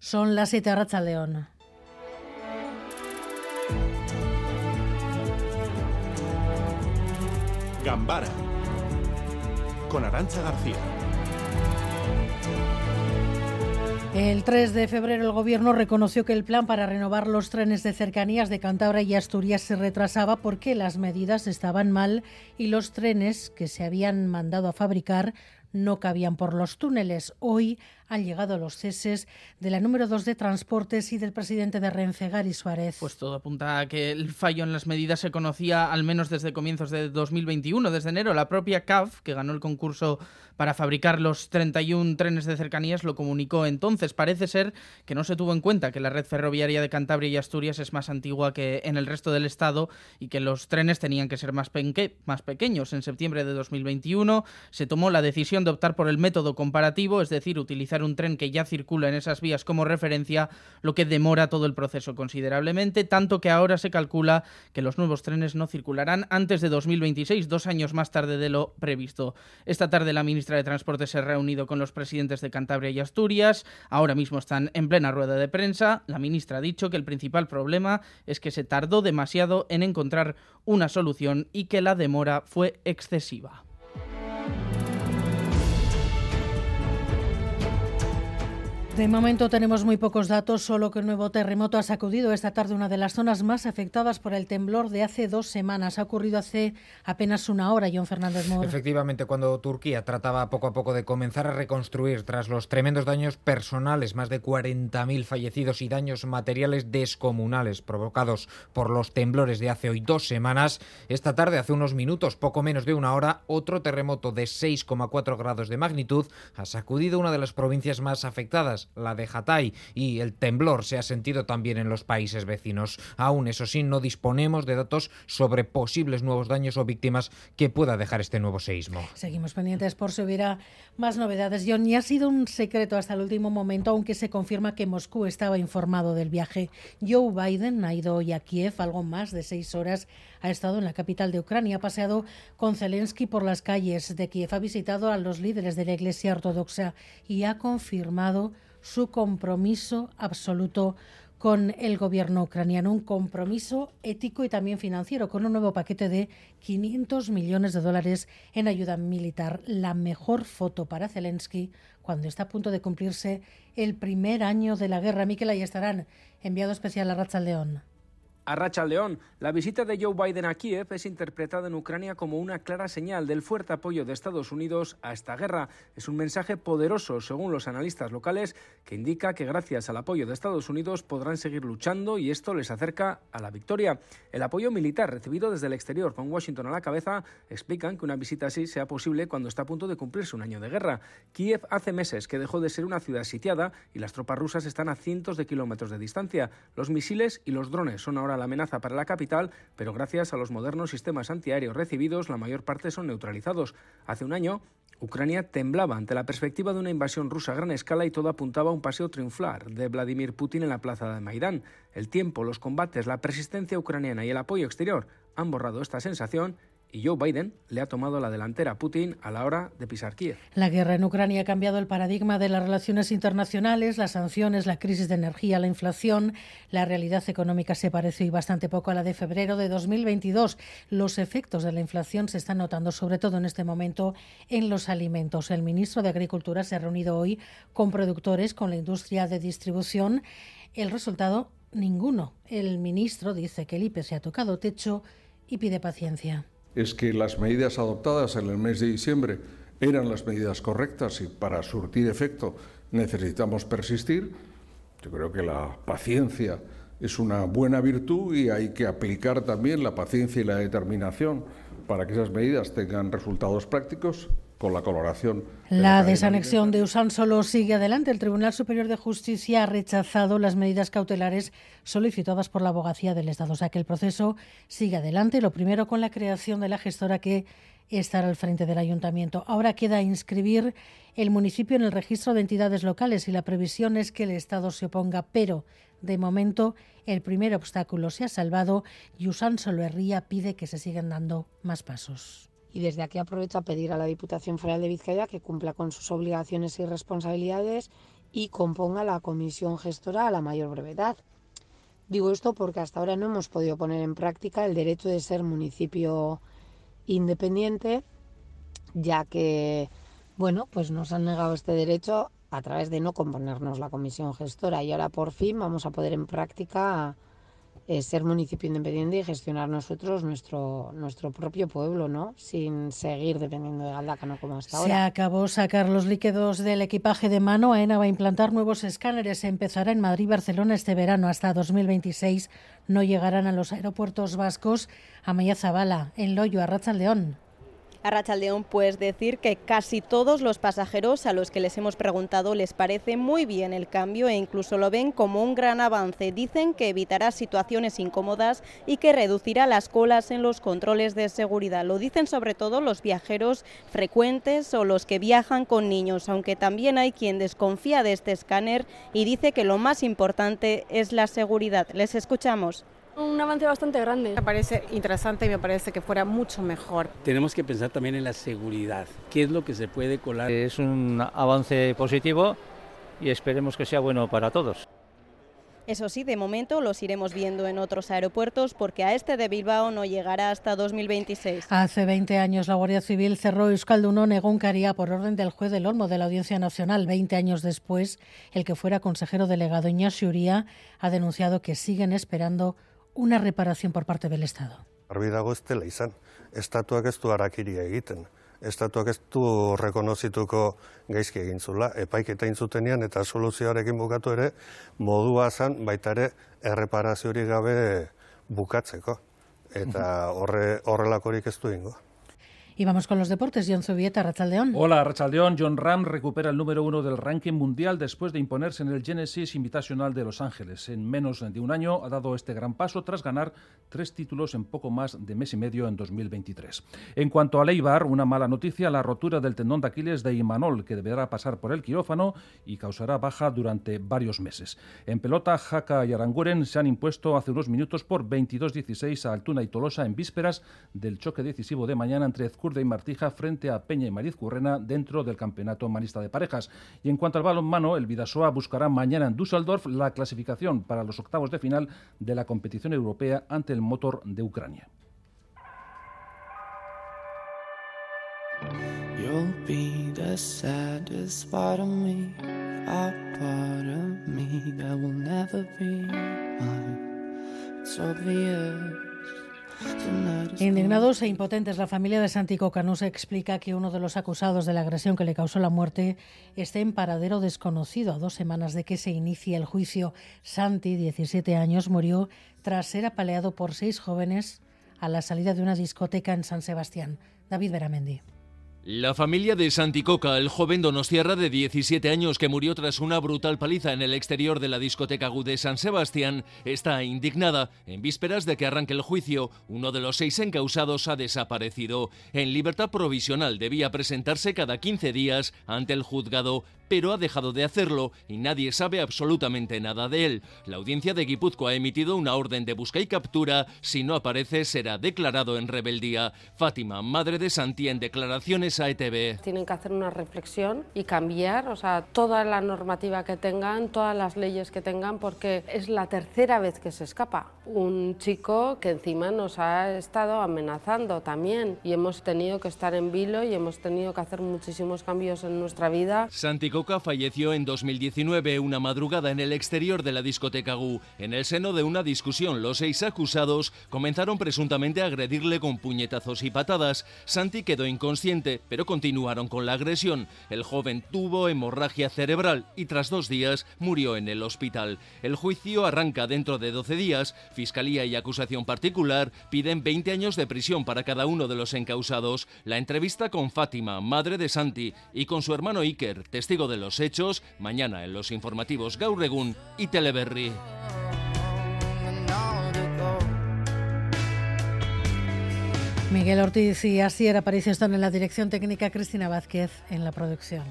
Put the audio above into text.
Son las 7 Racha León. Gambara con Arancha García. El 3 de febrero el Gobierno reconoció que el plan para renovar los trenes de cercanías de Cantabria y Asturias se retrasaba porque las medidas estaban mal y los trenes que se habían mandado a fabricar no cabían por los túneles. Hoy han llegado los ceses de la número 2 de Transportes y del presidente de Renfe, Gary Suárez. Pues todo apunta a que el fallo en las medidas se conocía al menos desde comienzos de 2021, desde enero. La propia CAF, que ganó el concurso para fabricar los 31 trenes de cercanías, lo comunicó entonces. Parece ser que no se tuvo en cuenta que la red ferroviaria de Cantabria y Asturias es más antigua que en el resto del estado y que los trenes tenían que ser más, más pequeños. En septiembre de 2021 se tomó la decisión de optar por el método comparativo, es decir, utilizar un tren que ya circula en esas vías como referencia, lo que demora todo el proceso considerablemente, tanto que ahora se calcula que los nuevos trenes no circularán antes de 2026, dos años más tarde de lo previsto. Esta tarde la ministra de Transporte se ha reunido con los presidentes de Cantabria y Asturias, ahora mismo están en plena rueda de prensa. La ministra ha dicho que el principal problema es que se tardó demasiado en encontrar una solución y que la demora fue excesiva. De momento tenemos muy pocos datos, solo que un nuevo terremoto ha sacudido esta tarde una de las zonas más afectadas por el temblor de hace dos semanas. Ha ocurrido hace apenas una hora, John Fernández Moro. Efectivamente, cuando Turquía trataba poco a poco de comenzar a reconstruir tras los tremendos daños personales, más de 40.000 fallecidos y daños materiales descomunales provocados por los temblores de hace hoy dos semanas, esta tarde, hace unos minutos, poco menos de una hora, otro terremoto de 6,4 grados de magnitud ha sacudido una de las provincias más afectadas la de Hatay, y el temblor se ha sentido también en los países vecinos. Aún, eso sí, no disponemos de datos sobre posibles nuevos daños o víctimas que pueda dejar este nuevo seísmo. Seguimos pendientes por si hubiera más novedades. John, ni ha sido un secreto hasta el último momento, aunque se confirma que Moscú estaba informado del viaje. Joe Biden ha ido hoy a Kiev algo más de seis horas. Ha estado en la capital de Ucrania, ha paseado con Zelensky por las calles de Kiev, ha visitado a los líderes de la Iglesia Ortodoxa y ha confirmado su compromiso absoluto con el gobierno ucraniano, un compromiso ético y también financiero, con un nuevo paquete de 500 millones de dólares en ayuda militar. La mejor foto para Zelensky cuando está a punto de cumplirse el primer año de la guerra. Miquel, ahí estarán. Enviado especial a Racha León. A Racha León, la visita de Joe Biden a Kiev es interpretada en Ucrania como una clara señal del fuerte apoyo de Estados Unidos a esta guerra. Es un mensaje poderoso, según los analistas locales, que indica que gracias al apoyo de Estados Unidos podrán seguir luchando y esto les acerca a la victoria. El apoyo militar recibido desde el exterior con Washington a la cabeza explican que una visita así sea posible cuando está a punto de cumplirse un año de guerra. Kiev hace meses que dejó de ser una ciudad sitiada y las tropas rusas están a cientos de kilómetros de distancia. Los misiles y los drones son ahora la amenaza para la capital, pero gracias a los modernos sistemas antiaéreos recibidos, la mayor parte son neutralizados. Hace un año, Ucrania temblaba ante la perspectiva de una invasión rusa a gran escala y todo apuntaba a un paseo triunfal de Vladimir Putin en la plaza de Maidán. El tiempo, los combates, la persistencia ucraniana y el apoyo exterior han borrado esta sensación y Joe Biden le ha tomado la delantera a Putin a la hora de pisar Kiev. La guerra en Ucrania ha cambiado el paradigma de las relaciones internacionales, las sanciones, la crisis de energía, la inflación. La realidad económica se parece hoy bastante poco a la de febrero de 2022. Los efectos de la inflación se están notando, sobre todo en este momento, en los alimentos. El ministro de Agricultura se ha reunido hoy con productores, con la industria de distribución. El resultado, ninguno. El ministro dice que el IPE se ha tocado techo y pide paciencia es que las medidas adoptadas en el mes de diciembre eran las medidas correctas y para surtir efecto necesitamos persistir. Yo creo que la paciencia es una buena virtud y hay que aplicar también la paciencia y la determinación para que esas medidas tengan resultados prácticos con la coloración. la, desanexión de Usán solo sigue adelante. El Tribunal Superior de Justicia ha rechazado las medidas cautelares solicitadas por la abogacía del Estado. O sea que el proceso sigue adelante. Lo primero con la creación de la gestora que estará al frente del ayuntamiento. Ahora queda inscribir el municipio en el registro de entidades locales y la previsión es que el Estado se oponga, pero de momento el primer obstáculo se ha salvado y Usán Soloerría pide que se sigan dando más pasos y desde aquí aprovecho a pedir a la Diputación Foral de Vizcaya que cumpla con sus obligaciones y responsabilidades y componga la comisión gestora a la mayor brevedad. Digo esto porque hasta ahora no hemos podido poner en práctica el derecho de ser municipio independiente, ya que, bueno, pues nos han negado este derecho a través de no componernos la comisión gestora y ahora por fin vamos a poder en práctica eh, ser municipio independiente y gestionar nosotros nuestro, nuestro propio pueblo, ¿no? Sin seguir dependiendo de Galdacano como hasta ahora. Se acabó sacar los líquidos del equipaje de mano. AENA va a implantar nuevos escáneres. Empezará en Madrid y Barcelona este verano. Hasta 2026 no llegarán a los aeropuertos vascos. A Zabala, en Loyo, a León. A Rachaldeón, pues decir que casi todos los pasajeros a los que les hemos preguntado les parece muy bien el cambio e incluso lo ven como un gran avance. Dicen que evitará situaciones incómodas y que reducirá las colas en los controles de seguridad. Lo dicen sobre todo los viajeros frecuentes o los que viajan con niños, aunque también hay quien desconfía de este escáner y dice que lo más importante es la seguridad. Les escuchamos. Un avance bastante grande. Me parece interesante y me parece que fuera mucho mejor. Tenemos que pensar también en la seguridad. ¿Qué es lo que se puede colar? Es un avance positivo y esperemos que sea bueno para todos. Eso sí, de momento los iremos viendo en otros aeropuertos porque a este de Bilbao no llegará hasta 2026. Hace 20 años la Guardia Civil cerró Euskaldunón Egunkaria por orden del juez del Olmo de la Audiencia Nacional. 20 años después, el que fuera consejero delegado Iñacio Uría ha denunciado que siguen esperando una reparación por parte del Estado. Arbi dago ez dela izan. Estatuak ez du arakiria egiten. Estatuak ez du rekonozituko gaizki egin zula. Epaiketa intzutenean eta soluzioarekin bukatu ere, modua zan baita ere erreparaziorik gabe bukatzeko. Eta horre, horrelakorik ez du ingo. Y vamos con los deportes. John Zubieta, Rachaldeón. Hola, Rachaldeón. John Ram recupera el número uno del ranking mundial después de imponerse en el Genesis Invitational de Los Ángeles. En menos de un año ha dado este gran paso tras ganar tres títulos en poco más de mes y medio en 2023. En cuanto a Leibar, una mala noticia, la rotura del tendón de Aquiles de Imanol, que deberá pasar por el quirófano y causará baja durante varios meses. En pelota, Jaca y Aranguren se han impuesto hace unos minutos por 22-16 a Altuna y Tolosa en vísperas del choque decisivo de mañana entre Ezcur y Martija frente a Peña y Mariz Currena dentro del campeonato manista de parejas. Y en cuanto al balonmano, el Vidasoa buscará mañana en Düsseldorf la clasificación para los octavos de final de la competición europea ante el motor de Ucrania. Indignados e impotentes, la familia de Santi Cocanús explica que uno de los acusados de la agresión que le causó la muerte está en paradero desconocido. A dos semanas de que se inicie el juicio, Santi, 17 años, murió tras ser apaleado por seis jóvenes a la salida de una discoteca en San Sebastián. David Beramendi. La familia de Santicoca, el joven donostiarra de 17 años que murió tras una brutal paliza en el exterior de la discoteca GU de San Sebastián, está indignada. En vísperas de que arranque el juicio, uno de los seis encausados ha desaparecido. En libertad provisional debía presentarse cada 15 días ante el juzgado, pero ha dejado de hacerlo y nadie sabe absolutamente nada de él. La audiencia de Guipúzcoa ha emitido una orden de busca y captura. Si no aparece, será declarado en rebeldía. Fátima, madre de Santi, en declaraciones ETV. Tienen que hacer una reflexión y cambiar, o sea, toda la normativa que tengan, todas las leyes que tengan, porque es la tercera vez que se escapa. Un chico que encima nos ha estado amenazando también y hemos tenido que estar en vilo y hemos tenido que hacer muchísimos cambios en nuestra vida. Santi Falleció en 2019, una madrugada en el exterior de la discoteca GU. En el seno de una discusión, los seis acusados comenzaron presuntamente a agredirle con puñetazos y patadas. Santi quedó inconsciente, pero continuaron con la agresión. El joven tuvo hemorragia cerebral y tras dos días murió en el hospital. El juicio arranca dentro de 12 días. Fiscalía y acusación particular piden 20 años de prisión para cada uno de los encausados. La entrevista con Fátima, madre de Santi, y con su hermano Iker, testigo de los hechos, mañana en los informativos Gauregún y Teleberry. Miguel Ortiz y Asier Aparicio están en la dirección técnica, Cristina Vázquez en la producción.